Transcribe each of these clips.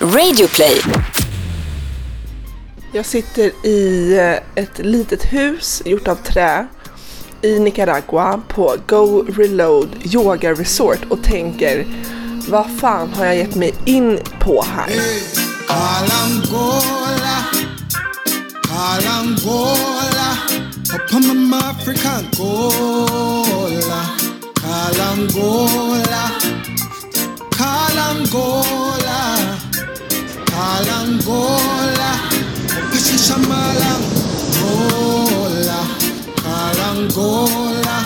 Radioplay. Jag sitter i eh, ett litet hus gjort av trä i Nicaragua på Go Reload Yoga Resort och tänker vad fan har jag gett mig in på här? Kalangola, Kalangola, upon Gola, Gola,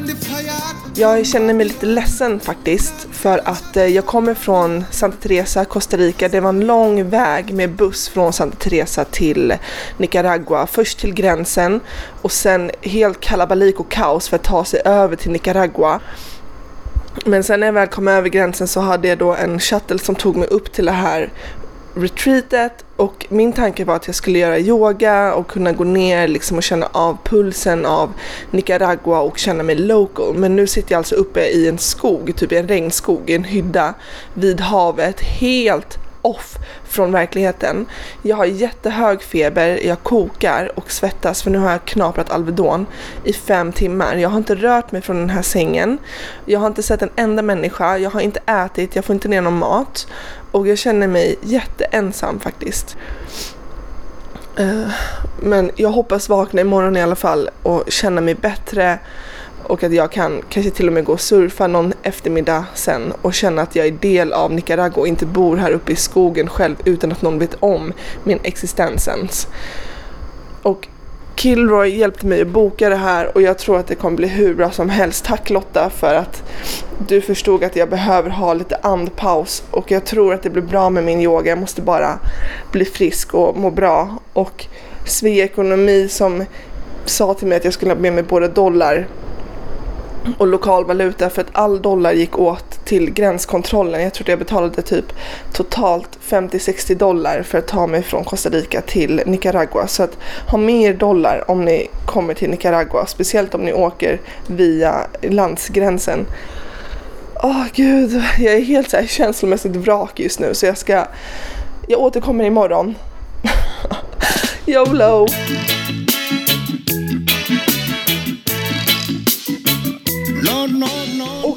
me fire. Jag känner mig lite ledsen faktiskt för att eh, jag kommer från Santa Teresa, Costa Rica. Det var en lång väg med buss från Santa Teresa till Nicaragua. Först till gränsen och sen helt kalabalik och kaos för att ta sig över till Nicaragua. Men sen när jag väl kom över gränsen så hade jag då en shuttle som tog mig upp till det här retreatet och min tanke var att jag skulle göra yoga och kunna gå ner liksom och känna av pulsen av Nicaragua och känna mig local. Men nu sitter jag alltså uppe i en skog, typ i en regnskog, i en hydda vid havet, helt off från verkligheten. Jag har jättehög feber, jag kokar och svettas för nu har jag knaprat Alvedon i fem timmar. Jag har inte rört mig från den här sängen. Jag har inte sett en enda människa, jag har inte ätit, jag får inte ner någon mat och jag känner mig jätteensam faktiskt. Eh, men jag hoppas vakna imorgon i alla fall och känna mig bättre och att jag kan kanske till och med gå och surfa någon eftermiddag sen och känna att jag är del av Nicaragua och inte bor här uppe i skogen själv utan att någon vet om min existens ens. Och Kilroy hjälpte mig att boka det här och jag tror att det kommer bli hur bra som helst. Tack Lotta för att du förstod att jag behöver ha lite andpaus och jag tror att det blir bra med min yoga. Jag måste bara bli frisk och må bra. Och Svea Ekonomi som sa till mig att jag skulle ha med mig både dollar och lokal valuta för att all dollar gick åt till gränskontrollen. Jag tror att jag betalade typ totalt 50-60 dollar för att ta mig från Costa Rica till Nicaragua. Så att ha med er dollar om ni kommer till Nicaragua, speciellt om ni åker via landsgränsen. Åh gud, jag är helt så här känslomässigt vrak just nu så jag ska, jag återkommer imorgon. YOLO!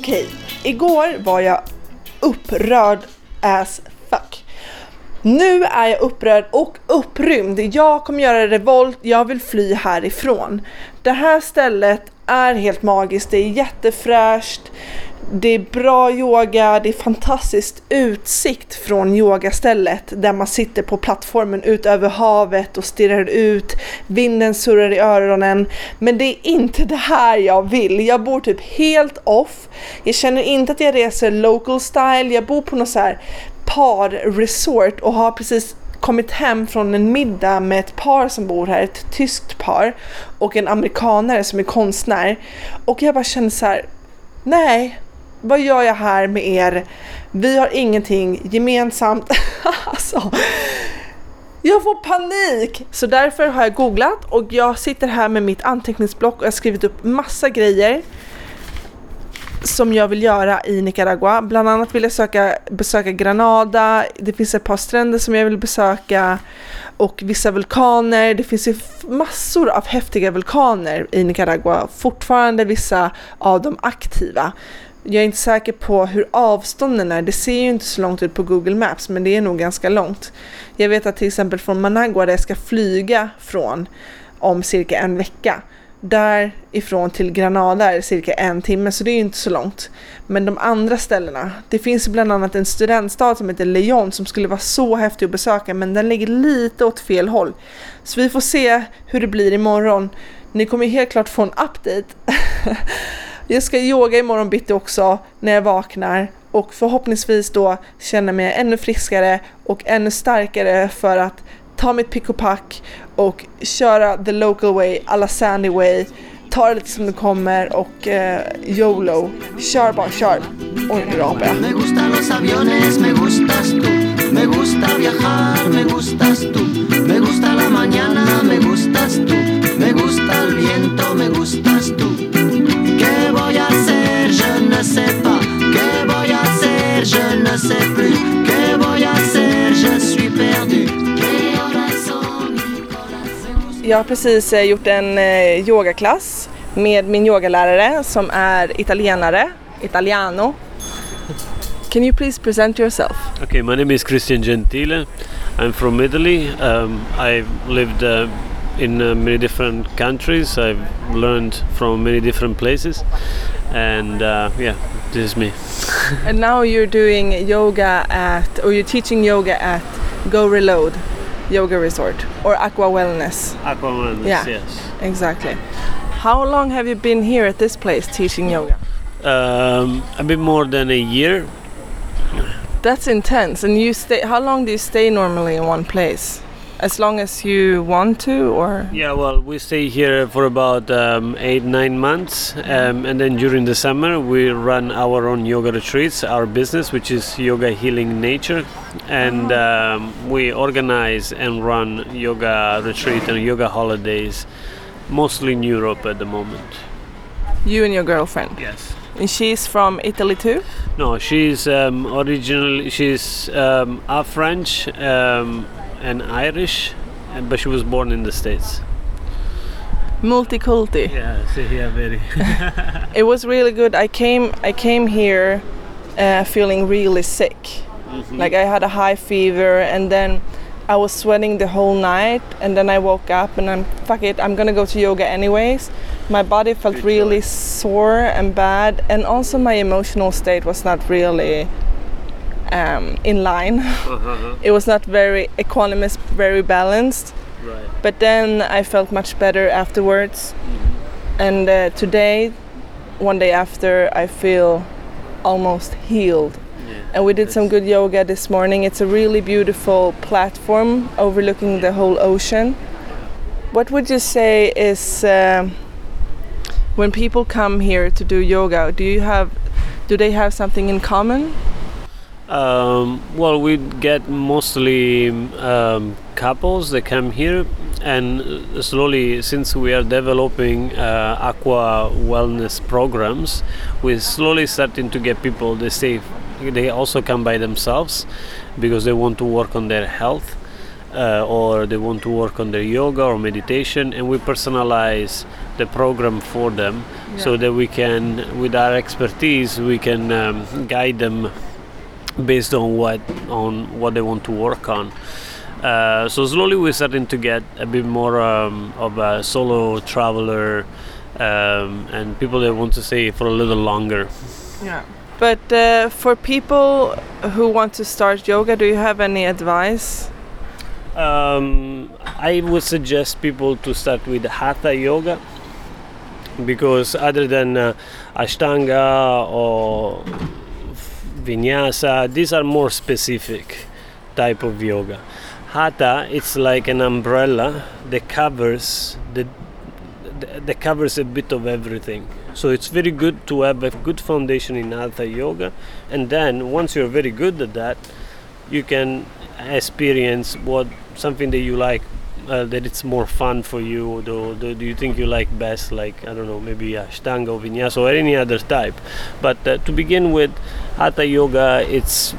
Okej, Okej, igår var jag upprörd as fuck. Nu är jag upprörd och upprymd. Jag kommer göra revolt, jag vill fly härifrån. Det här stället är helt magiskt, det är jättefräscht, det är bra yoga, det är fantastisk utsikt från yogastället där man sitter på plattformen ut över havet och stirrar ut, vinden surrar i öronen. Men det är inte det här jag vill. Jag bor typ helt off. Jag känner inte att jag reser local style. Jag bor på något så här par-resort och har precis kommit hem från en middag med ett par som bor här, ett tyskt par och en amerikanare som är konstnär. Och jag bara känner så här, nej, vad gör jag här med er? Vi har ingenting gemensamt. alltså, jag får panik! Så därför har jag googlat och jag sitter här med mitt anteckningsblock och jag har skrivit upp massa grejer som jag vill göra i Nicaragua. Bland annat vill jag söka, besöka Granada, det finns ett par stränder som jag vill besöka och vissa vulkaner. Det finns ju massor av häftiga vulkaner i Nicaragua, fortfarande vissa av dem aktiva. Jag är inte säker på hur avstånden är, det ser ju inte så långt ut på Google Maps men det är nog ganska långt. Jag vet att till exempel från Managua där jag ska flyga från om cirka en vecka därifrån till Granada är det cirka en timme så det är ju inte så långt. Men de andra ställena, det finns bland annat en studentstad som heter Leon som skulle vara så häftig att besöka men den ligger lite åt fel håll. Så vi får se hur det blir imorgon. Ni kommer helt klart få en update. Jag ska yoga imorgon bitti också när jag vaknar och förhoppningsvis då känna mig ännu friskare och ännu starkare för att ta mitt pick och pack och köra the local way, alla sandy way, ta det lite som det kommer och eh, YOLO. Kör bara, kör! Oj, nu rapar jag. Me gustan los aviones, me gustas tú. Me gusta viajar, me gustas tú. Me gusta la mañana, me gustas tú. Me gusta el viento, me gustas tú ne sais pas. Que voy a hacer? Je ne sais plus. Que voy a hacer? Je suis perdu. Jag har precis eh, gjort en eh, yogaklass med min yogalärare som är italienare, italiano. Can you please present yourself? Okay, my name is Christian Gentile. I'm from Italy. Um, I've lived uh, in uh, many different countries. I've learned from many different places. And uh, yeah, this is me. And now you're doing yoga at, or you're teaching yoga at Go Reload Yoga Resort or Aqua Wellness. Aqua Wellness, Yeah. yes. Exactly. How long have you been here at this place teaching yoga? Um, a bit more than a year. That's intense. And you stay. How long do you stay normally in one place? As long as you want to, or Yeah, well, we stay here for about um, eight, nine months, um, and then during the summer we run our own yoga retreats, our business, which is Yoga Healing Nature, and um, we organize and run yoga retreat and yoga holidays, mostly in Europe at the moment. you and your girlfriend. Yes. And she's from Italy too. No, she's um, originally she's um, half French um, and Irish, and- but she was born in the States. Multiculti. Yeah, so yeah, very. It was really good. I came. I came here uh, feeling really sick. Like I had a high fever, and then I was sweating the whole night. And then I woke up, and I'm fuck it. I'm gonna go to yoga anyways. My body felt Good really sore and bad, and also my emotional state was not really um, in line. Uh-huh. it was not very equanimous, very balanced. right. But then I felt much better afterwards. And uh, today, one day after, I feel almost healed. Yeah. And we did some good yoga this morning. It's a really beautiful platform overlooking the whole ocean. What would you say is um when people come here to do yoga? Do you have, do they have something in common? Um, well, we get mostly um, couples that come here, and uh, slowly, since we are developing uh, aqua wellness programs, we're slowly starting to get people. They say they also come by themselves because they want to work on their health. Uh, or they want to work on their yoga or meditation, and we personalize the program for them so that we can, with our expertise, we can um, guide them based on what on what they want to work on. Uh, so slowly we're starting to get a bit more um, of a solo traveler um, and people that want to stay for a little longer. Yeah. But uh, for people who want to start yoga, do you have any advice? Um, I would suggest people to start with Hatha yoga because other than uh, Ashtanga or Vinyasa, these are more specific type of yoga. Hatha, it's like an umbrella that covers the that covers a bit of everything. So it's very good to have a good foundation in Hatha yoga, and then once you're very good at that, you can experience what something that you like uh, that it's more fun for you do, do, do you think you like best like i don't know maybe ashtanga or vinyasa or any other type but uh, to begin with hatha yoga it's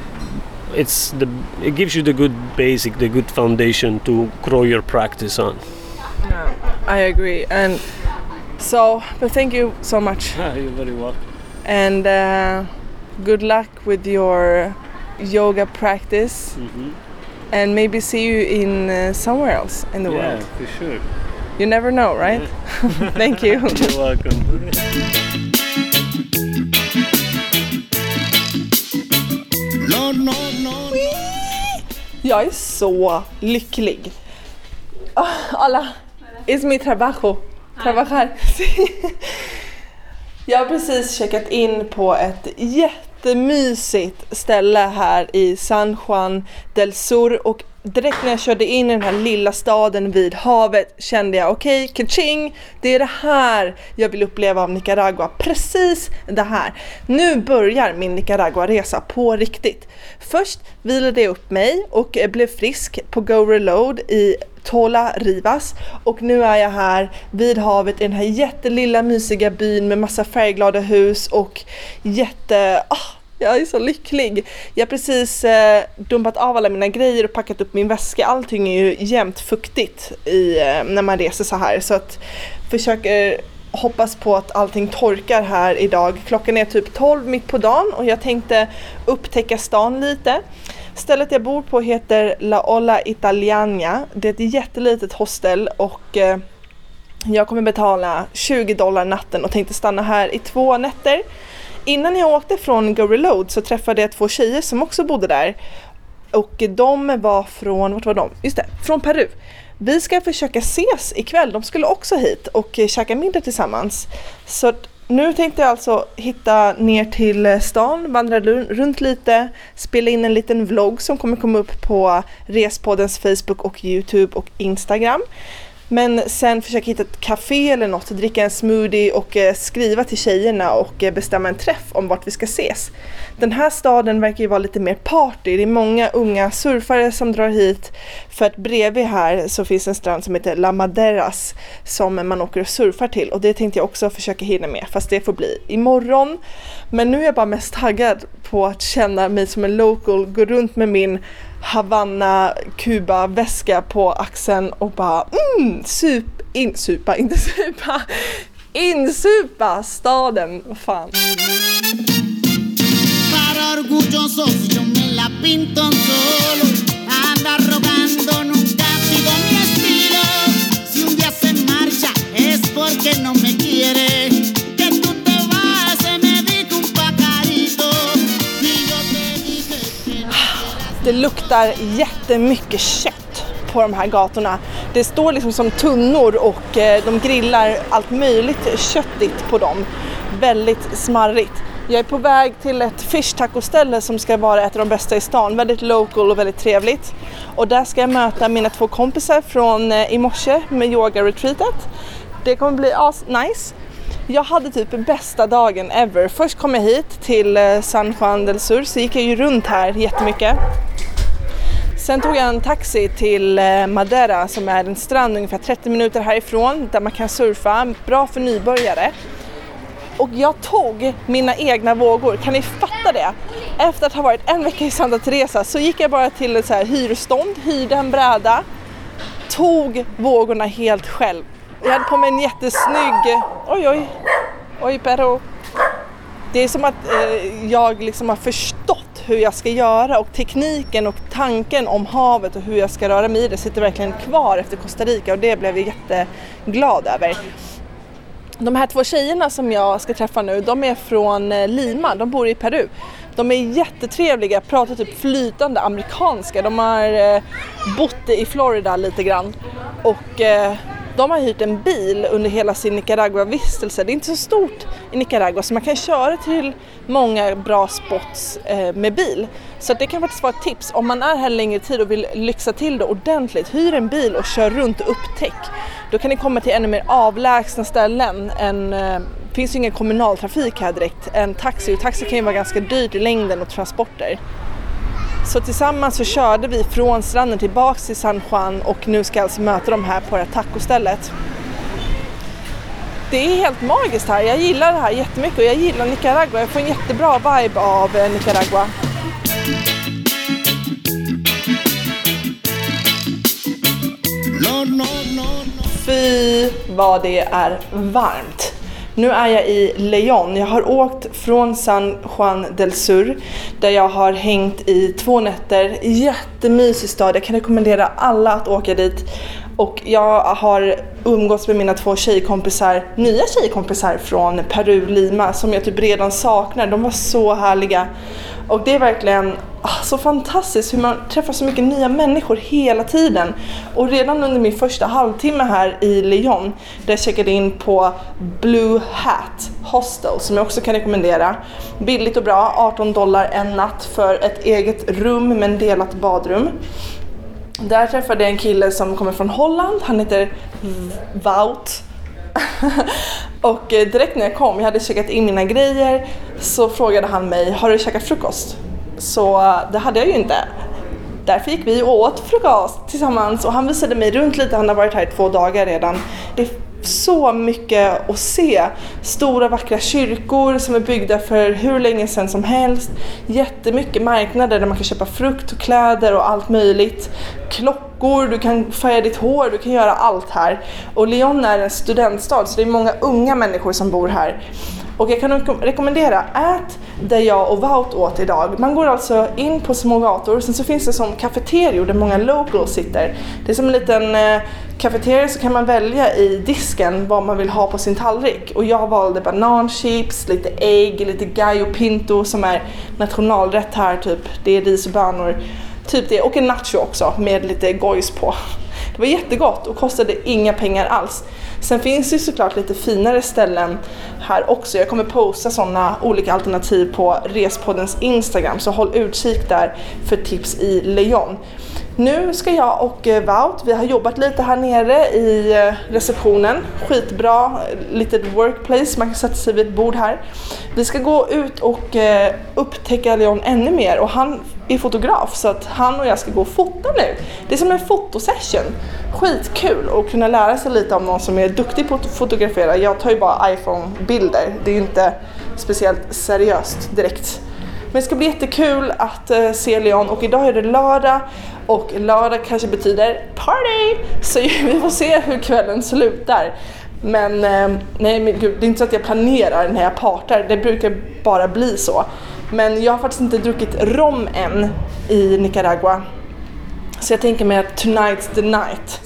it's the it gives you the good basic the good foundation to grow your practice on yeah I agree. And so, but thank you so much. you're very welcome And uh, good luck with your yoga practice. mm-hmm. And maybe see you in uh, somewhere else in the yeah world. for sure You never know, right? thank you. you're welcome. Jag är så lycklig. Ah, Alla, es mi trabajo. Trabajar. Jag har precis checkat in på ett jättemysigt ställe här i San Juan del Sur och direkt när jag körde in i den här lilla staden vid havet kände jag okej, okay, kaching, det är det här jag vill uppleva av Nicaragua. Precis det här. Nu börjar min Nicaragua-resa på riktigt. Först vilade jag upp mig och blev frisk på Go Reload i Tola Rivas och nu är jag här vid havet i den här jättelilla mysiga byn med massa färgglada hus och jätte... Ah, jag är så lycklig. Jag har precis eh, dumpat av alla mina grejer och packat upp min väska. Allting är ju jämnt fuktigt i, eh, när man reser så här så att försöker hoppas på att allting torkar här idag. Klockan är typ 12 mitt på dagen och jag tänkte upptäcka stan lite. Stället jag bor på heter La Olla Italiana. Det är ett jättelitet hostel och eh, jag kommer betala 20 dollar natten och tänkte stanna här i två nätter. Innan jag åkte från Go Reload så träffade jag två tjejer som också bodde där. Och de var från, vart var de? Just det, från Peru. Vi ska försöka ses ikväll, de skulle också hit och käka middag tillsammans. Så nu tänkte jag alltså hitta ner till stan, vandra runt lite, spela in en liten vlogg som kommer komma upp på Respoddens Facebook och Youtube och Instagram. Men sen försöka hitta ett café eller något, dricka en smoothie och eh, skriva till tjejerna och eh, bestämma en träff om vart vi ska ses. Den här staden verkar ju vara lite mer party. Det är många unga surfare som drar hit för att bredvid här så finns en strand som heter La Maderas som man åker och surfar till och det tänkte jag också försöka hinna med fast det får bli imorgon. Men nu är jag bara mest taggad på att känna mig som en local, gå runt med min Havanna Kuba väska på axeln och bara mm, sup, in, supa, inte supa, insupa staden, vad fan. Det luktar jättemycket kött på de här gatorna. Det står liksom som tunnor och eh, de grillar allt möjligt köttigt på dem. Väldigt smarrigt. Jag är på väg till ett fish taco-ställe som ska vara ett av de bästa i stan. Väldigt local och väldigt trevligt. Och där ska jag möta mina två kompisar från eh, i morse med yoga-retreatet. Det kommer bli as nice. Jag hade typ bästa dagen ever. Först kom jag hit till eh, San Juan del Sur så gick jag ju runt här jättemycket. Sen tog jag en taxi till eh, Madeira som är en strand ungefär 30 minuter härifrån där man kan surfa. Bra för nybörjare. Och jag tog mina egna vågor, kan ni fatta det? Efter att ha varit en vecka i Santa Teresa så gick jag bara till ett så här hyrstånd, hyrde en bräda, tog vågorna helt själv. Jag hade på mig en jättesnygg, oj oj, oj pero. Det är som att eh, jag liksom har förstått hur jag ska göra och tekniken och tanken om havet och hur jag ska röra mig i det sitter verkligen kvar efter Costa Rica och det blev jag jätteglad över. De här två tjejerna som jag ska träffa nu, de är från eh, Lima, de bor i Peru. De är jättetrevliga, pratar typ flytande amerikanska. De har eh, bott i Florida lite grann och eh, de har hyrt en bil under hela sin Nicaragua-vistelse. Det är inte så stort i Nicaragua så man kan köra till många bra spots eh, med bil. Så det kan faktiskt vara ett tips om man är här längre tid och vill lyxa till det ordentligt. Hyr en bil och kör runt och upptäck. Då kan ni komma till ännu mer avlägsna ställen. En, det eh, finns ju ingen kommunaltrafik här direkt. En taxi, och taxi kan ju vara ganska dyrt i längden och transporter. Så tillsammans så körde vi från stranden tillbaks till San Juan och nu ska jag alltså möta dem här på det här tacostället. Det är helt magiskt här. Jag gillar det här jättemycket och jag gillar Nicaragua. Jag får en jättebra vibe av eh, Nicaragua. Fy vad det är varmt. Nu är jag i León. Jag har åkt från San Juan del Sur där jag har hängt i två nätter. Jättemysig stad. Jag kan rekommendera alla att åka dit. Och jag har umgåtts med mina två tjejkompisar, nya tjejkompisar från Peru, Lima som jag typ redan saknar. De var så härliga. Och det är verkligen ah, så fantastiskt hur man träffar så mycket nya människor hela tiden. Och redan under min första halvtimme här i Lyon, där jag checkade in på Blue Hat Hostel som jag också kan rekommendera. Billigt och bra, 18 dollar en natt för ett eget rum med en delat badrum. Där träffade jag en kille som kommer från Holland, han heter Wout. och eh, direkt när jag kom, jag hade checkat in mina grejer, så frågade han mig, har du käkat frukost? Så eh, det hade jag ju inte. Därför gick vi och åt frukost tillsammans och han visade mig runt lite, han har varit här i två dagar redan. Det så mycket att se. Stora vackra kyrkor som är byggda för hur länge sedan som helst. Jättemycket marknader där man kan köpa frukt och kläder och allt möjligt. Klockor, du kan färga ditt hår, du kan göra allt här. Och Lyon är en studentstad så det är många unga människor som bor här. Och jag kan rekommendera, ät det jag och Wout åt idag. Man går alltså in på små gator, sen så finns det som kafeterior där många locals sitter. Det är som en liten eh, kafeteria så kan man välja i disken vad man vill ha på sin tallrik. Och jag valde bananchips, lite ägg, lite gallo pinto som är nationalrätt här typ. Det är ris och bönor. Typ det, och en nacho också med lite gojs på. Det var jättegott och kostade inga pengar alls. Sen finns det ju såklart lite finare ställen här också. Jag kommer posta sådana olika alternativ på Respoddens Instagram så håll utkik där för tips i Lyon. Nu ska jag och eh, Wout, vi har jobbat lite här nere i eh, receptionen. Skitbra, litet workplace, man kan sätta sig vid ett bord här. Vi ska gå ut och eh, upptäcka Leon ännu mer och han är fotograf så att han och jag ska gå och fota nu. Det är som en fotosession. Skitkul att kunna lära sig lite om någon som är duktig på att fotografera. Jag tar ju bara iPhone-bilder, det är ju inte speciellt seriöst direkt. Men det ska bli jättekul att eh, se Leon och idag är det lördag och lördag kanske betyder party! Så vi får se hur kvällen slutar. Men eh, nej men gud, det är inte så att jag planerar när jag partar, det brukar bara bli så. Men jag har faktiskt inte druckit rom än i Nicaragua. Så jag tänker mig att tonight's the night.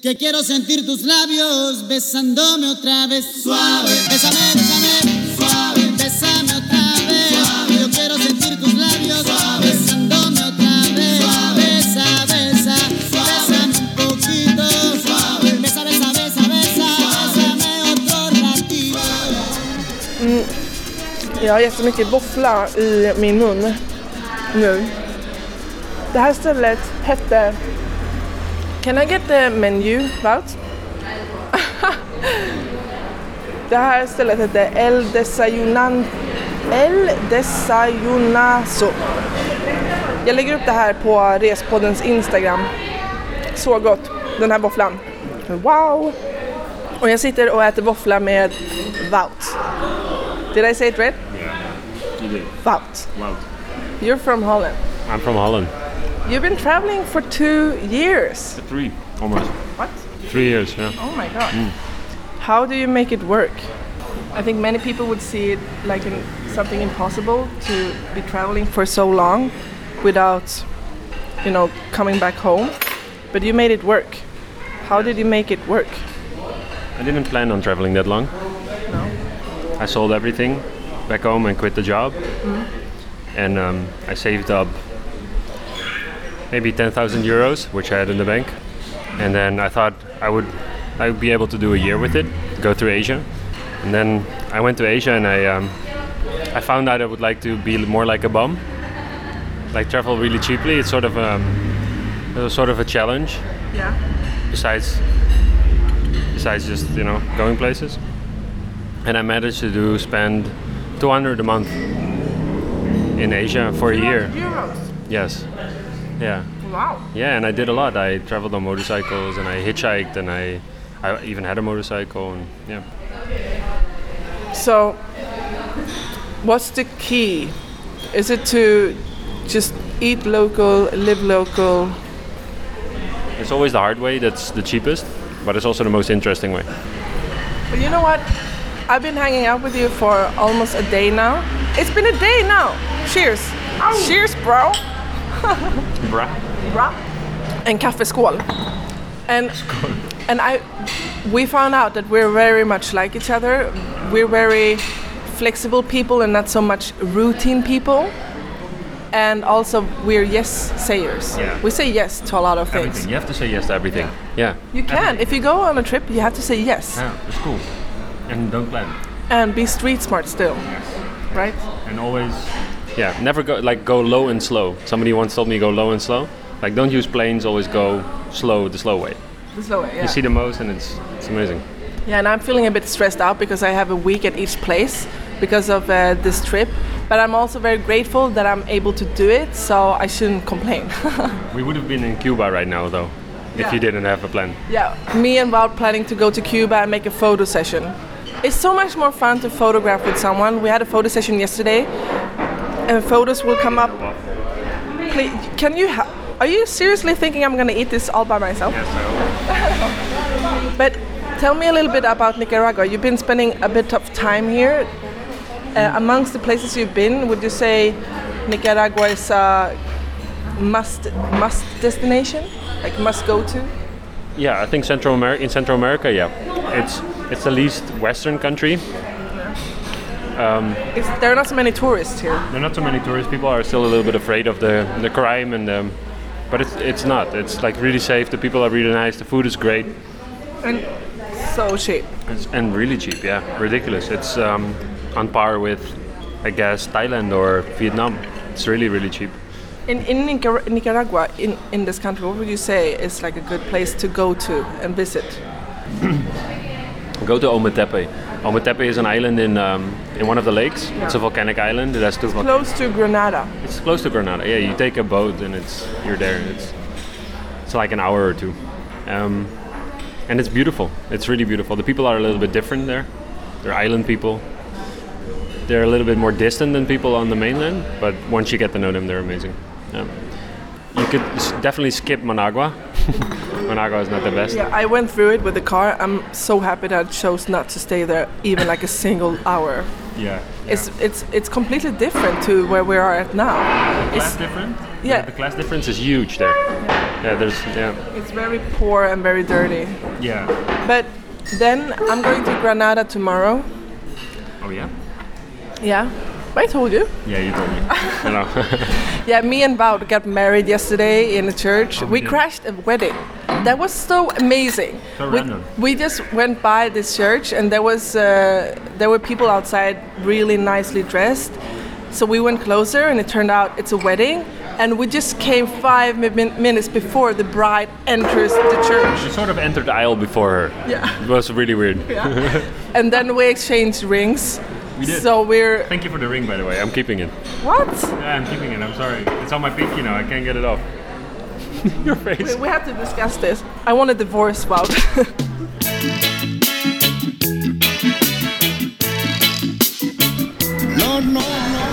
Que quiero sentir tus labios besándome otra vez. Suave, bésame, bésame, suave, bésame otra vez. Suave, yo quiero sentir tus labios besándome otra vez. Besa, besa, bésame un poquito. Suave, besa, besa, besa, besa, bésame otro ratito. Jag har jättemycket våffla i min mun. Nu. Det här stället hette... Can I get the menu, Wout? Det här stället hette El Desayunan... El Desayunazo. Jag lägger upp det här på Respoddens Instagram. Så gott, den här våfflan. Wow! Och jag sitter och äter våffla med Wout. Did I say it right? You did. Wout. Wow. You're from Holland. I'm from Holland. You've been traveling for two years. Three, almost. What? Three years, yeah. Oh my god. How do you make it work? I think many people would see it like in something impossible to be traveling for so long without, you know, coming back home. But you made it work. How did you make it work? I didn't plan on traveling that long. No. I sold everything back home and quit the job. And um, I saved up maybe 10,000 euros, which I had in the bank. And then I thought I would I would be able to do a year with it, go through Asia. And then I went to Asia and I um, I found out I would like to be more like a bum, like travel really cheaply. It's sort of um, it was sort of a challenge. Yeah. besides besides just you know going places and i managed to do spend 200 a month in asia for a year Euros. yes yeah Wow. yeah and i did a lot i traveled on motorcycles and i hitchhiked and i i even had a motorcycle and yeah So, what's the key? Is it to just eat local, live local? it's always the hard way that's the cheapest but it's also the most interesting way But you know what? I've been hanging out with you for almost a day now. It's been a day now. Cheers. Cheers, bro. Bruh. Bra. En kaffeskål. And and I we found out that we're very much like each other. We're very flexible people and not so much routine people. And also we're yes sayers. Yeah. We say yes to a lot of things. everything you have to say yes to everything yeah, You can. If you go on a trip, you have to say yes yeah it's cool and don't plan and be street smart still. Yes. Right? and always yeah never go like go low and slow somebody once told me go low and slow like don't use planes always go slow the slow way The slow way, yeah. you see the most and it's it's amazing Yeah, and I'm feeling a bit stressed out because I have a week at each place because of uh, this trip. But I'm also very grateful that I'm able to do it, so I shouldn't complain. we would have been in cuba right now though if you didn't have a plan. Yeah, me and Wout planning to go to Cuba and make a photo session. It's so much more fun to photograph with someone. We had a photo session yesterday, and photos will come up. Please, can you? Ha- are you seriously thinking I'm gonna eat this all by myself? But tell me a little bit about Nicaragua. You've been spending a bit of time here. Uh, amongst the places you've been, would you say Nicaragua is a must must destination, like must go to? Yeah, I think Central America. In Central America, yeah, it's it's the least Western country. It's, there are not so many tourists here. There are not so many tourists. People are still a little bit afraid of the the crime and. Um, but it's, it's not. It's like really safe. The people are really nice. The food is great. And so cheap. It's, and really cheap, yeah, ridiculous. It's um, on par with, I guess, Thailand or Vietnam. It's really, really cheap. In, in Nicar- Nicaragua, in, in this country, what would you say is like a good place to go to and visit? Go to Ometepe. Ometepe is an island in um, in one of the lakes. It's a volcanic island. It has two volcanoes. Close to Granada. It's close to Granada. Yeah, you take a boat and it's you're there. It's it's like an hour or two, um, and it's beautiful. It's really beautiful. The people are a little bit different there. They're island people. They're a little bit more distant than people on the mainland, but once you get to know them, they're amazing. Yeah. You could definitely skip Managua. Managua is not the best. Yeah, I went through it with the car. I'm so happy that I chose not to stay there even like a single hour. Yeah. It's it's it's completely different to where we are at now. class It's, different. Yeah. The, the class difference is huge there. Yeah. There's yeah. it's very poor and very dirty. Yeah. But then I'm going to Granada tomorrow. Oh yeah. Yeah, I told you. Yeah, you told me. I know. Yeah, me and Wout got married yesterday in a church. Oh, we did. crashed a wedding. That was so amazing. So we, random. we just went by this church and there was uh, there were people outside really nicely dressed. So we went closer and it turned out it's a wedding. And we just came five min- minutes before the bride enters the church. You sort of entered the aisle before her. Yeah. It was really weird. Yeah. And then we exchanged rings. We did. So we're Thank you for the ring, by the way. I'm keeping it. what? Yeah, I'm keeping it. I'm sorry. It's on my pinky now. I can't get it off. Your face. We, we have to discuss this. I want a divorce, no.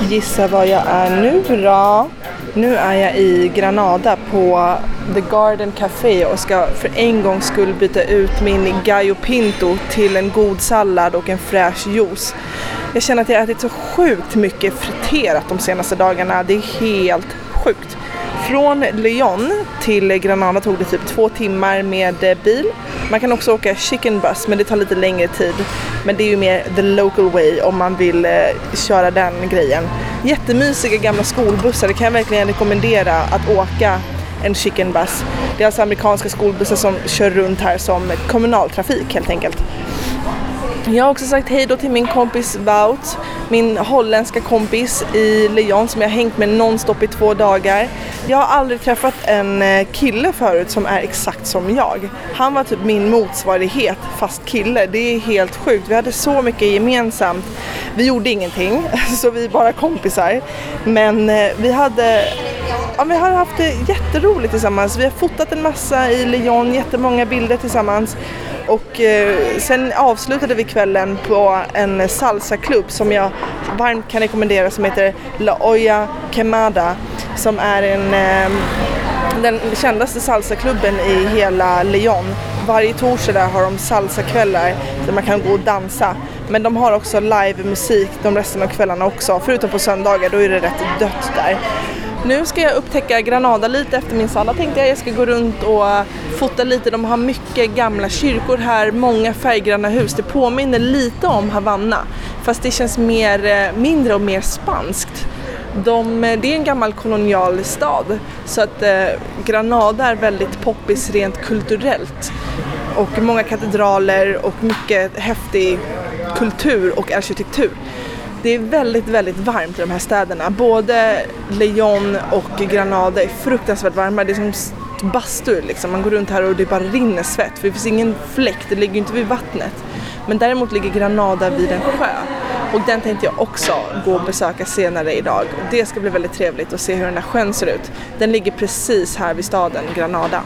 Gissa var jag är nu då? Nu är jag i Granada på The Garden Café och ska för en gångs skull byta ut min Gallo Pinto till en god sallad och en fräsch juice. Jag känner att jag ätit så sjukt mycket friterat de senaste dagarna. Det är helt sjukt. Från Lyon till Granada tog det typ två timmar med eh, bil. Man kan också åka chicken bus men det tar lite längre tid. Men det är ju mer the local way om man vill eh, köra den grejen. Jättemysiga gamla skolbussar, det kan jag verkligen rekommendera att åka en chicken bus. Det är alltså amerikanska skolbussar som kör runt här som kommunaltrafik helt enkelt. Jag har också sagt hej då till min kompis Wout, min holländska kompis i Lyon som jag har hängt med nonstop i två dagar. Jag har aldrig träffat en eh, kille förut som är exakt som jag. Han var typ min motsvarighet fast kille. Det är helt sjukt. Vi hade så mycket gemensamt. Vi gjorde ingenting, så vi är bara kompisar. Men eh, vi hade Ja, vi har haft det jätteroligt tillsammans. Vi har fotat en massa i Lyon, jättemånga bilder tillsammans. Och eh, sen avslutade vi kvällen på en salsaklubb som jag varmt kan rekommendera som heter La Olla Quemada. Som är en, eh, den kändaste salsaklubben i hela Lyon. Varje torsdag där har de salsakvällar där man kan gå och dansa. Men de har också livemusik de resten av kvällarna också. Förutom på söndagar, då är det rätt dött där. Nu ska jag upptäcka Granada lite efter min sallad tänkte jag. Jag ska gå runt och fota lite. De har mycket gamla kyrkor här, många färggranna hus. Det påminner lite om Havanna fast det känns mer, eh, mindre och mer spanskt. De, eh, det är en gammal kolonial stad så att eh, Granada är väldigt poppis rent kulturellt. Och många katedraler och mycket häftig kultur och arkitektur. Det är väldigt, väldigt varmt i de här städerna. Både Lyon och Granada är fruktansvärt varma. Det är som bastu liksom. Man går runt här och det bara rinner svett för det finns ingen fläkt, det ligger ju inte vid vattnet. Men däremot ligger Granada vid en sjö och den tänkte jag också gå och besöka senare idag. Det ska bli väldigt trevligt att se hur den här sjön ser ut. Den ligger precis här vid staden Granada.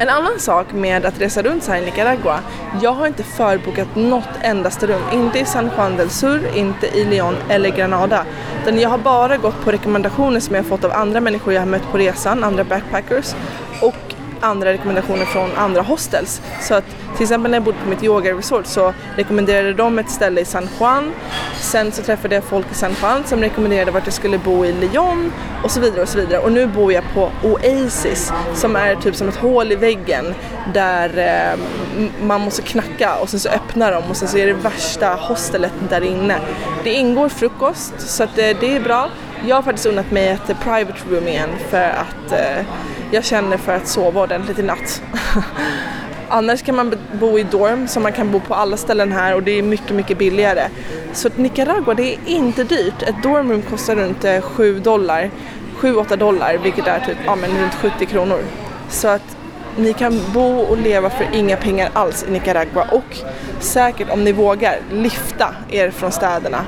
En annan sak med att resa runt så här i Nicaragua, jag har inte förbokat något endaste rum, inte i San Juan del Sur, inte i León eller Granada. Utan jag har bara gått på rekommendationer som jag fått av andra människor jag har mött på resan, andra backpackers och andra rekommendationer från andra hostels. Så att till exempel när jag bodde på mitt yoga-resort så rekommenderade de ett ställe i San Juan. Sen så träffade jag folk i San Juan som rekommenderade vart jag skulle bo i Lyon och så vidare och så vidare. Och nu bor jag på Oasis som är typ som ett hål i väggen där eh, man måste knacka och sen så öppnar de och sen så är det värsta hostelet där inne. Det ingår frukost så att eh, det är bra. Jag har faktiskt unnat mig ett private room igen för att eh, jag känner för att sova ordentligt i natt. Annars kan man bo i dorm som man kan bo på alla ställen här och det är mycket, mycket billigare. Så att Nicaragua, det är inte dyrt. Ett dormroom kostar runt eh, 7 dollar, 7-8 dollar vilket är typ ja, men runt 70 kronor. Så att ni kan bo och leva för inga pengar alls i Nicaragua och säkert om ni vågar lifta er från städerna.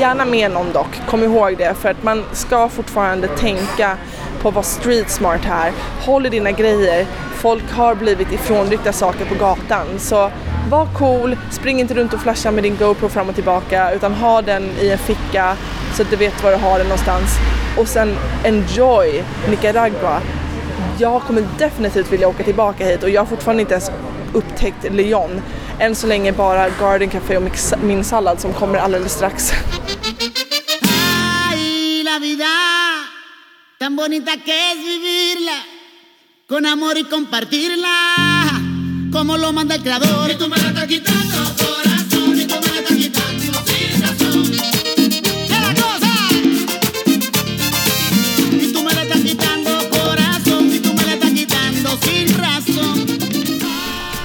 Gärna med någon dock, kom ihåg det för att man ska fortfarande tänka på att vara street smart här. Håll i dina grejer. Folk har blivit ifrånryckta saker på gatan så var cool, spring inte runt och flasha med din GoPro fram och tillbaka utan ha den i en ficka så att du vet var du har den någonstans. Och sen enjoy Nicaragua. Jag kommer definitivt vilja åka tillbaka hit och jag har fortfarande inte ens upptäckt Lyon. Än så länge bara Garden Café och min sallad som kommer alldeles strax. Tan bonita que es vivirla, con amor y compartirla, como lo manda el creador. Y tú me la estás quitando, corazón, y tú me la estás quitando sin razón. ¡Qué la cosa! Y tú me la estás quitando, corazón, y tú me la estás quitando sin razón.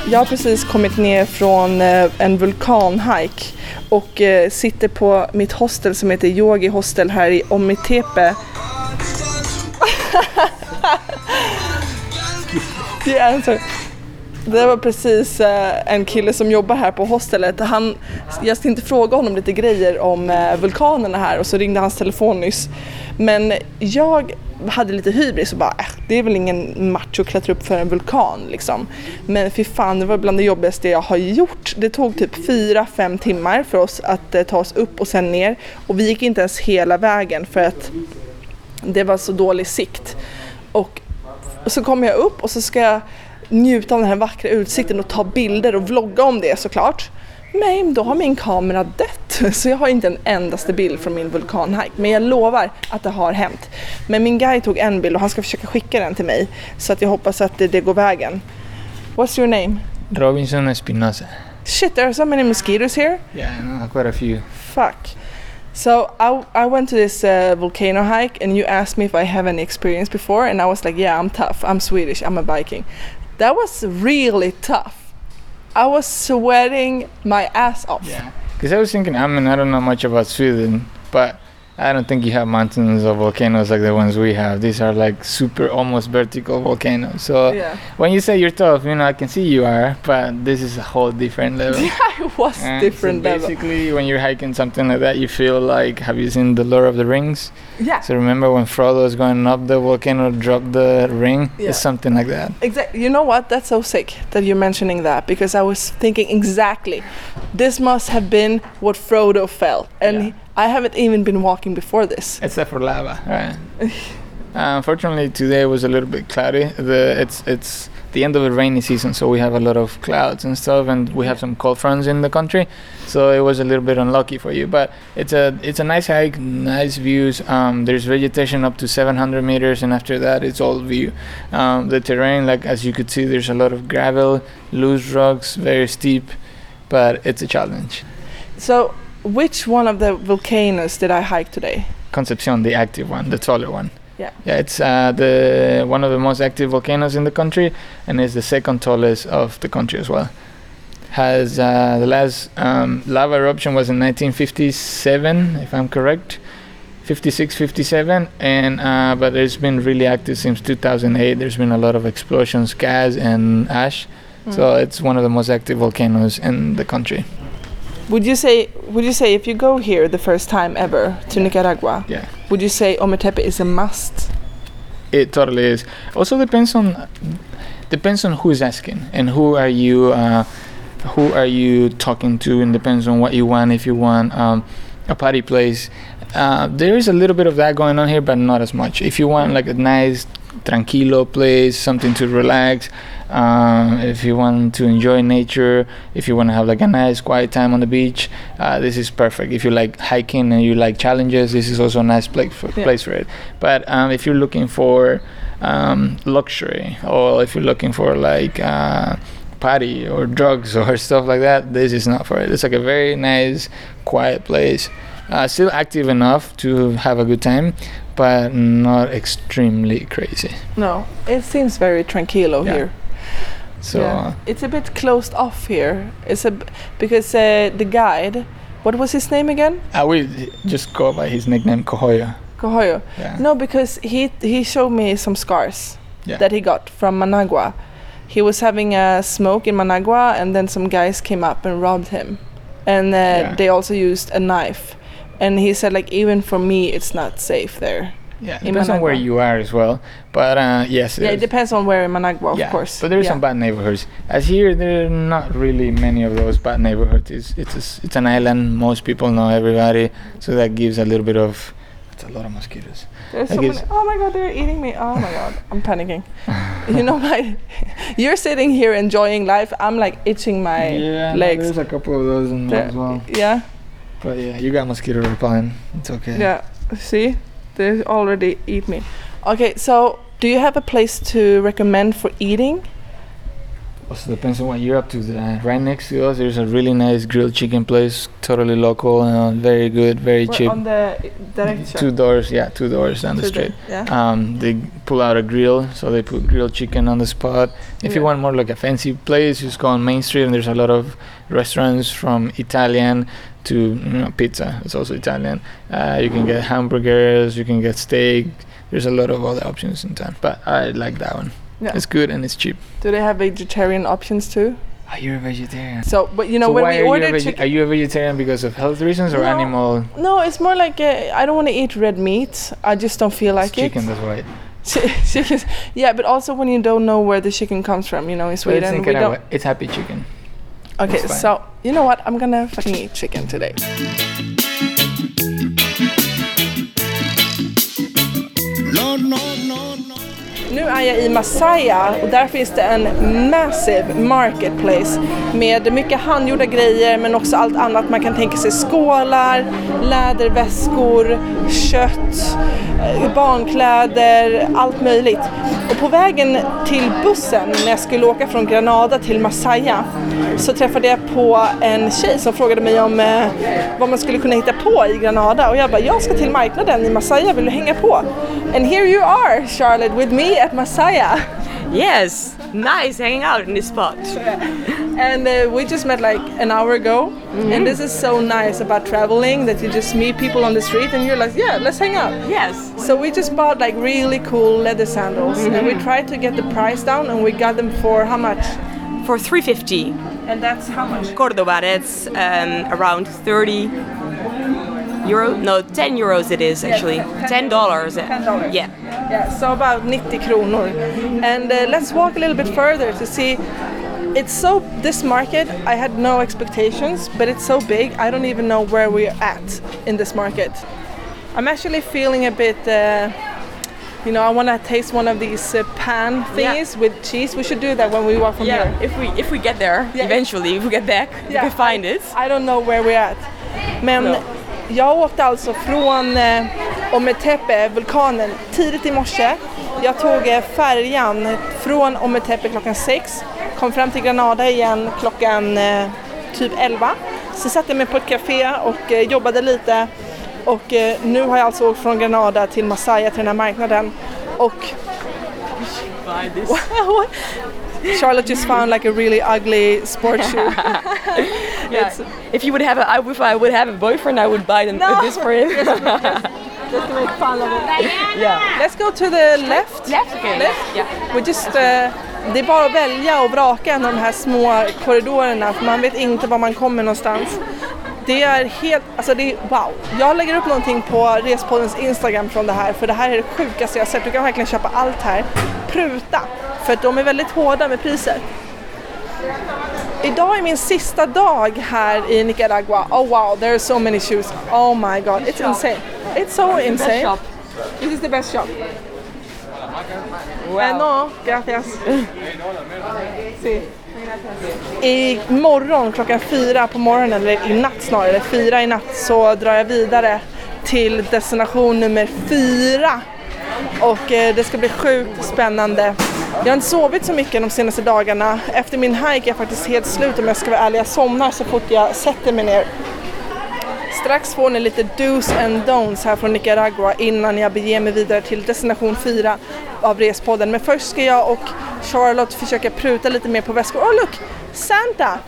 Jag har precis kommit ner från eh, en vulkanhike och eh, sitter på mitt hostel som heter Yogi Hostel här i Omitepe. Det är en så det var precis eh, en kille som jobbar här på hostelet. Han, jag tänkte fråga honom lite grejer om eh, vulkanerna här och så ringde hans telefon nyss. Men jag hade lite hybris och bara, äh, det är väl ingen match att klättra upp för en vulkan liksom. Men fy fan, det var bland det jobbigaste jag har gjort. Det tog typ 4-5 timmar för oss att eh, ta oss upp och sen ner. Och vi gick inte ens hela vägen för att det var så dålig sikt. Och och så kommer jag upp och så ska jag njuta av den här vackra utsikten och ta bilder och vlogga om det såklart. Men då har min kamera dött så jag har inte en endaste bild från min vulkanhike. Men jag lovar att det har hänt. Men min guide tog en bild och han ska försöka skicka den till mig så att jag hoppas att det, det går vägen. What's your name? Robinson Espinosa. Shit, there are so many mosquitoes here. Yeah, I know quite a few. Fuck. So I, I went to this uh, volcano hike and you asked me if I have any experience before and I was like, yeah, I'm tough. I'm Swedish. I'm a Viking. That was really tough. I was sweating my ass off. Yeah. Because I was thinking, I mean, I don't know much about Sweden, but I don't think you have mountains or volcanoes like the ones we have. These are like super, almost vertical volcanoes. So Yeah. when you say you're tough, you know, I can see you are, but this is a whole different level. Yeah, it was Uh, different so level. basically, when you're hiking something like that, you feel like, have you seen The Lord of the Rings? Yeah. So remember when Frodo was going up the volcano, drop the ring? Yeah. It's something like that. Exactly. You know what? That's so sick that you're mentioning that because I was thinking exactly. This must have been what Frodo felt, and Yeah. I haven't even been walking before this. Except for lava, right? uh, unfortunately, today was a little bit cloudy. The it's it's the end of the rainy season, so we have a lot of clouds and stuff, and we have some cold fronts in the country. So it was a little bit unlucky for you, but it's a it's a nice hike, nice views. Um, there's vegetation up to 700 meters, and after that, it's all view. Um, the terrain, like as you could see, there's a lot of gravel, loose rocks, very steep, but it's a challenge. So, which one of the volcanoes did I hike today? Concepcion, the active one, the taller one. Yeah. Yeah, it's uh, the one of the most active volcanoes in the country, and is the second tallest of the country as well. Has uh, the last um, lava eruption was in 1957, if I'm correct, 56, 57, and uh, but it's been really active since 2008. There's been a lot of explosions, gas and ash, so it's one of the most active volcanoes in the country. Would you say would you say if you go here the first time ever to Nicaragua, Yeah. would you say Ometepe is a must? It totally is. Also depends on depends on who's asking and who are you uh, who are you talking to and depends on what you want if you want um, a party place uh, there is a little bit of that going on here but not as much if you want like a nice tranquilo place something to relax. Um, if you want to enjoy nature if you want to have like a nice quiet time on the beach uh, this is perfect. If you like hiking and you like challenges this is also a nice place for, Yeah. place for it. But um, if you're looking for um, luxury or if you're looking for like uh, party or drugs or stuff like that this is not for it. It's like a very nice quiet place. Uh, still active enough to have a good time but not extremely crazy No, it seems very tranquilo Yeah. here. so Yeah. uh, It's a bit closed off here. It's a b- because uh, the guide, what was his name again? I will just go by his nickname Kohoyo. Kohoyo. Yeah. No, because he he showed me some scars that he got from Managua. He was having a smoke in Managua, and then some guys came up and robbed him, and uh, they also used a knife. And he said, like, even for me, it's not safe there. Yeah, in depends on where you are as well. But uh, yes, Yeah, it depends on where in Managua, of yeah, course. But there's yeah. some bad neighborhoods. As here, there are not really many of those bad neighborhoods. It's it's a s it's an island. Most people know everybody, so that gives a little bit of. It's a lot of mosquitoes. There's I so guess- many. Oh my god, they're eating me. Oh my god, I'm panicking. you know, my, you're sitting here enjoying life. I'm like itching my yeah, legs. there's a couple of those in there as well. yeah, But yeah, you got mosquito repellent. It's okay. yeah. See, they already eat me. Okay, so do you have a place to recommend for eating? Also depends on what you're up to. Uh, right next to us, there's a really nice grilled chicken place, totally local, uh, very good, very We're cheap. on the direction. Two doors, yeah, two doors down the To street. yeah. Um, they pull out a grill, so they put grilled chicken on the spot. If you want more like a fancy place, just go on Main Street, and there's a lot of restaurants from Italian to you know, pizza. It's also Italian. Uh, you can get hamburgers, you can get steak. There's a lot of other options in town, but I like that one. Yeah. It's good and it's cheap. Do they have vegetarian options too? Are you a vegetarian? So, but you know, so when why we are you, a ordered chicken. are you a vegetarian because of health reasons or No. animal No, it's more like uh, I don't want to eat red meat. I just don't feel like chicken? it. That's right. Chi- chicken. Yeah, but also when you don't know where the chicken comes from, you know, in it's, Sweden we don't. It's happy chicken. Okay, so you know what? I'm gonna fucking eat chicken today. Nu är jag i Masaya och där finns det en massive marketplace med mycket handgjorda grejer men också allt annat man kan tänka sig. Skålar, läderväskor, kött, eh, barnkläder, allt möjligt. Och på vägen till bussen när jag skulle åka från Granada till Masaya så träffade jag på en tjej som frågade mig om eh, vad man skulle kunna hitta på i Granada och jag bara, jag ska till marknaden i Masaya, vill du hänga på? And here you are Charlotte with me at Masaya. Yes, nice hanging out in this spot. And uh, we just met like an hour ago and this is so nice about traveling that you just meet people on the street and you're like, yeah, let's hang out. Yes. So we just bought like really cool leather sandals and we tried to get the price down and we got them for how much? For 350 And that's how much? Cordoba, that's um, around 30 euro. No, 10 euros it is actually. ten- $10. dollars. $10. Yeah. Yeah, so about 90 kronor. And uh, let's walk a little bit further to see. It's so, this market, I had no expectations, but it's so big, I don't even know where we're at in this market. I'm actually feeling a bit, uh, you know, I want to taste one of these uh, pan thingies with cheese. We should do that when we walk from Yeah, here. if we if we get there Yeah. eventually, if we get back, Yeah, we can find it. I don't know where we're at. Men No. jag åkte alltså från eh, Ometepe, vulkanen, tidigt i morse. Jag tog eh, färjan från Ometepe klockan sex, kom fram till Granada igen klockan eh, typ 11. Så satte jag mig på ett café och eh, jobbade lite. Och eh, nu har jag alltså åkt från Granada till Masaya till den här marknaden. Och. Charlotte just found like a really ugly sports shoe. Yeah. If you would have a, if I would have a boyfriend, I would buy them, No. this for him. Just to make fun of it. yeah. Let's go to the left. Left, okay. Left. Yeah. We just, eh, det är bara att välja och vraka en av de här små korridorerna för man vet inte var man kommer någonstans. Det är helt, alltså det är wow. Jag lägger upp någonting på Respoddens Instagram från det här för det här är det sjukaste jag sett. Du kan verkligen köpa allt här. Pruta för att de är väldigt hårda med priset. Idag är min sista dag här i Nicaragua. Oh wow, there are so many shoes. Oh my god, it's insane. It's so insane. This is the best shop. Eh, no, gracias. Sí. I morgon klockan fyra på morgonen, eller i natt snarare, fyra i natt så drar jag vidare till destination nummer fyra. Och eh, det ska bli sjukt spännande. Jag har inte sovit så mycket de senaste dagarna. Efter min hike är jag faktiskt helt slut om jag ska vara ärlig. Jag somnar så fort jag sätter mig ner. Strax får ni lite do's and don'ts här från Nicaragua innan jag beger mig vidare till destination 4 av Respodden. Men först ska jag och Charlotte försöka pruta lite mer på väskor. Oh look! Santa!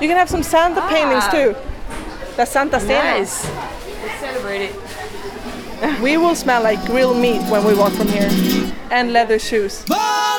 You can have some Santa paintings too. That's Santa standing. Nice. Celebrate it. We will smell like grilled meat when we walk from here. And leather shoes. Volaré,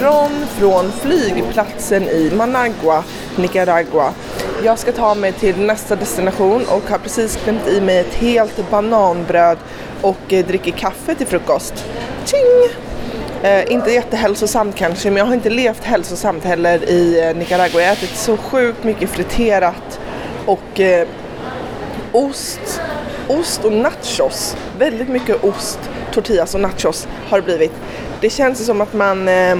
morgon från flygplatsen i Managua, Nicaragua. Jag ska ta mig till nästa destination och har precis klämt i mig ett helt bananbröd och eh, dricker kaffe till frukost. Tjing! Eh, inte jättehälsosamt kanske, men jag har inte levt hälsosamt heller i eh, Nicaragua. Jag har ätit så sjukt mycket friterat och eh, ost, ost och nachos. Väldigt mycket ost, tortillas och nachos har det blivit. Det känns som att man eh,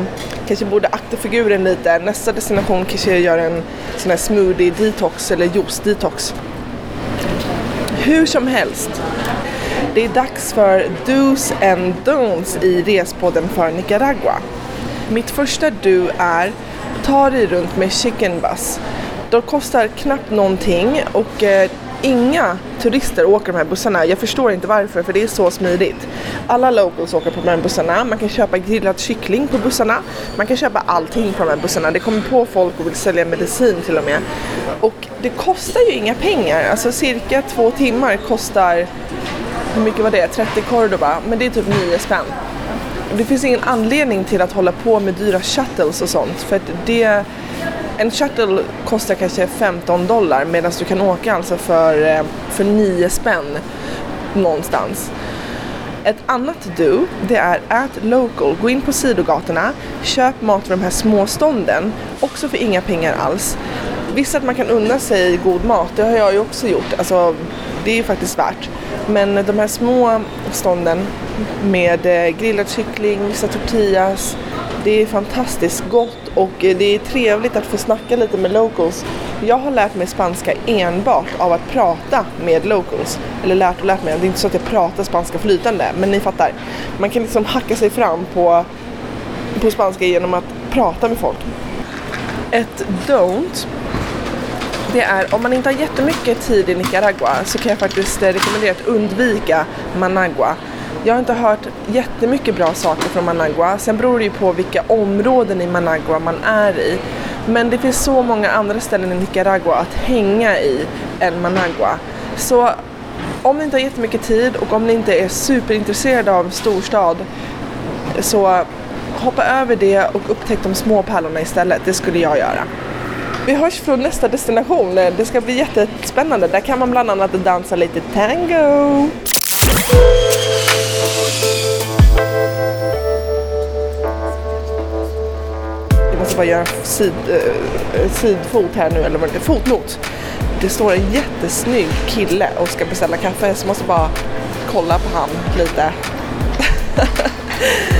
kanske borde akta figuren lite. Nästa destination kanske gör en sån här smoothie detox eller juice detox. Hur som helst. Det är dags för Do's and Don'ts i Respodden för Nicaragua. Mitt första do är ta dig runt med chicken bus. De kostar knappt någonting och eh, inga turister åker de här bussarna. Jag förstår inte varför för det är så smidigt. Alla locals åker på de här bussarna. Man kan köpa grillad kyckling på bussarna. Man kan köpa allting på de här bussarna. Det kommer på folk och vill sälja medicin till och med. Och det kostar ju inga pengar. Alltså cirka två timmar kostar hur mycket var det? 30 cordoba, men det är typ 9 spänn. Det finns ingen anledning till att hålla på med dyra shuttles och sånt för att det en shuttle kostar kanske 15 dollar medan du kan åka alltså för, eh, för 9 spänn någonstans. Ett annat do, det är ät local. Gå in på sidogatorna, köp mat från de här småstånden, också för inga pengar alls. Visst att man kan unna sig god mat, det har jag ju också gjort. Alltså, det är ju faktiskt värt. Men de här små stånden med eh, grillad kyckling, vissa tortillas, det är fantastiskt gott och eh, det är trevligt att få snacka lite med locals. Jag har lärt mig spanska enbart av att prata med locals. Eller lärt och lärt mig, det är inte så att jag pratar spanska flytande, men ni fattar. Man kan liksom hacka sig fram på, på spanska genom att prata med folk. Ett don't det är om man inte har jättemycket tid i Nicaragua så kan jag faktiskt eh, rekommendera att undvika Managua. Jag har inte hört jättemycket bra saker från Managua. Sen beror det ju på vilka områden i Managua man är i. Men det finns så många andra ställen i Nicaragua att hänga i än Managua. Så om ni inte har jättemycket tid och om ni inte är superintresserade av storstad så hoppa över det och upptäck de små pärlorna istället. Det skulle jag göra. Vi hörs från nästa destination. Det ska bli jättespännande. Där kan man bland annat dansa lite tango. Bara göra sid, eh, sidfot här nu, eller vad det är, fotnot. Det står en jättesnygg kille och ska beställa kaffe så jag måste bara kolla på han lite.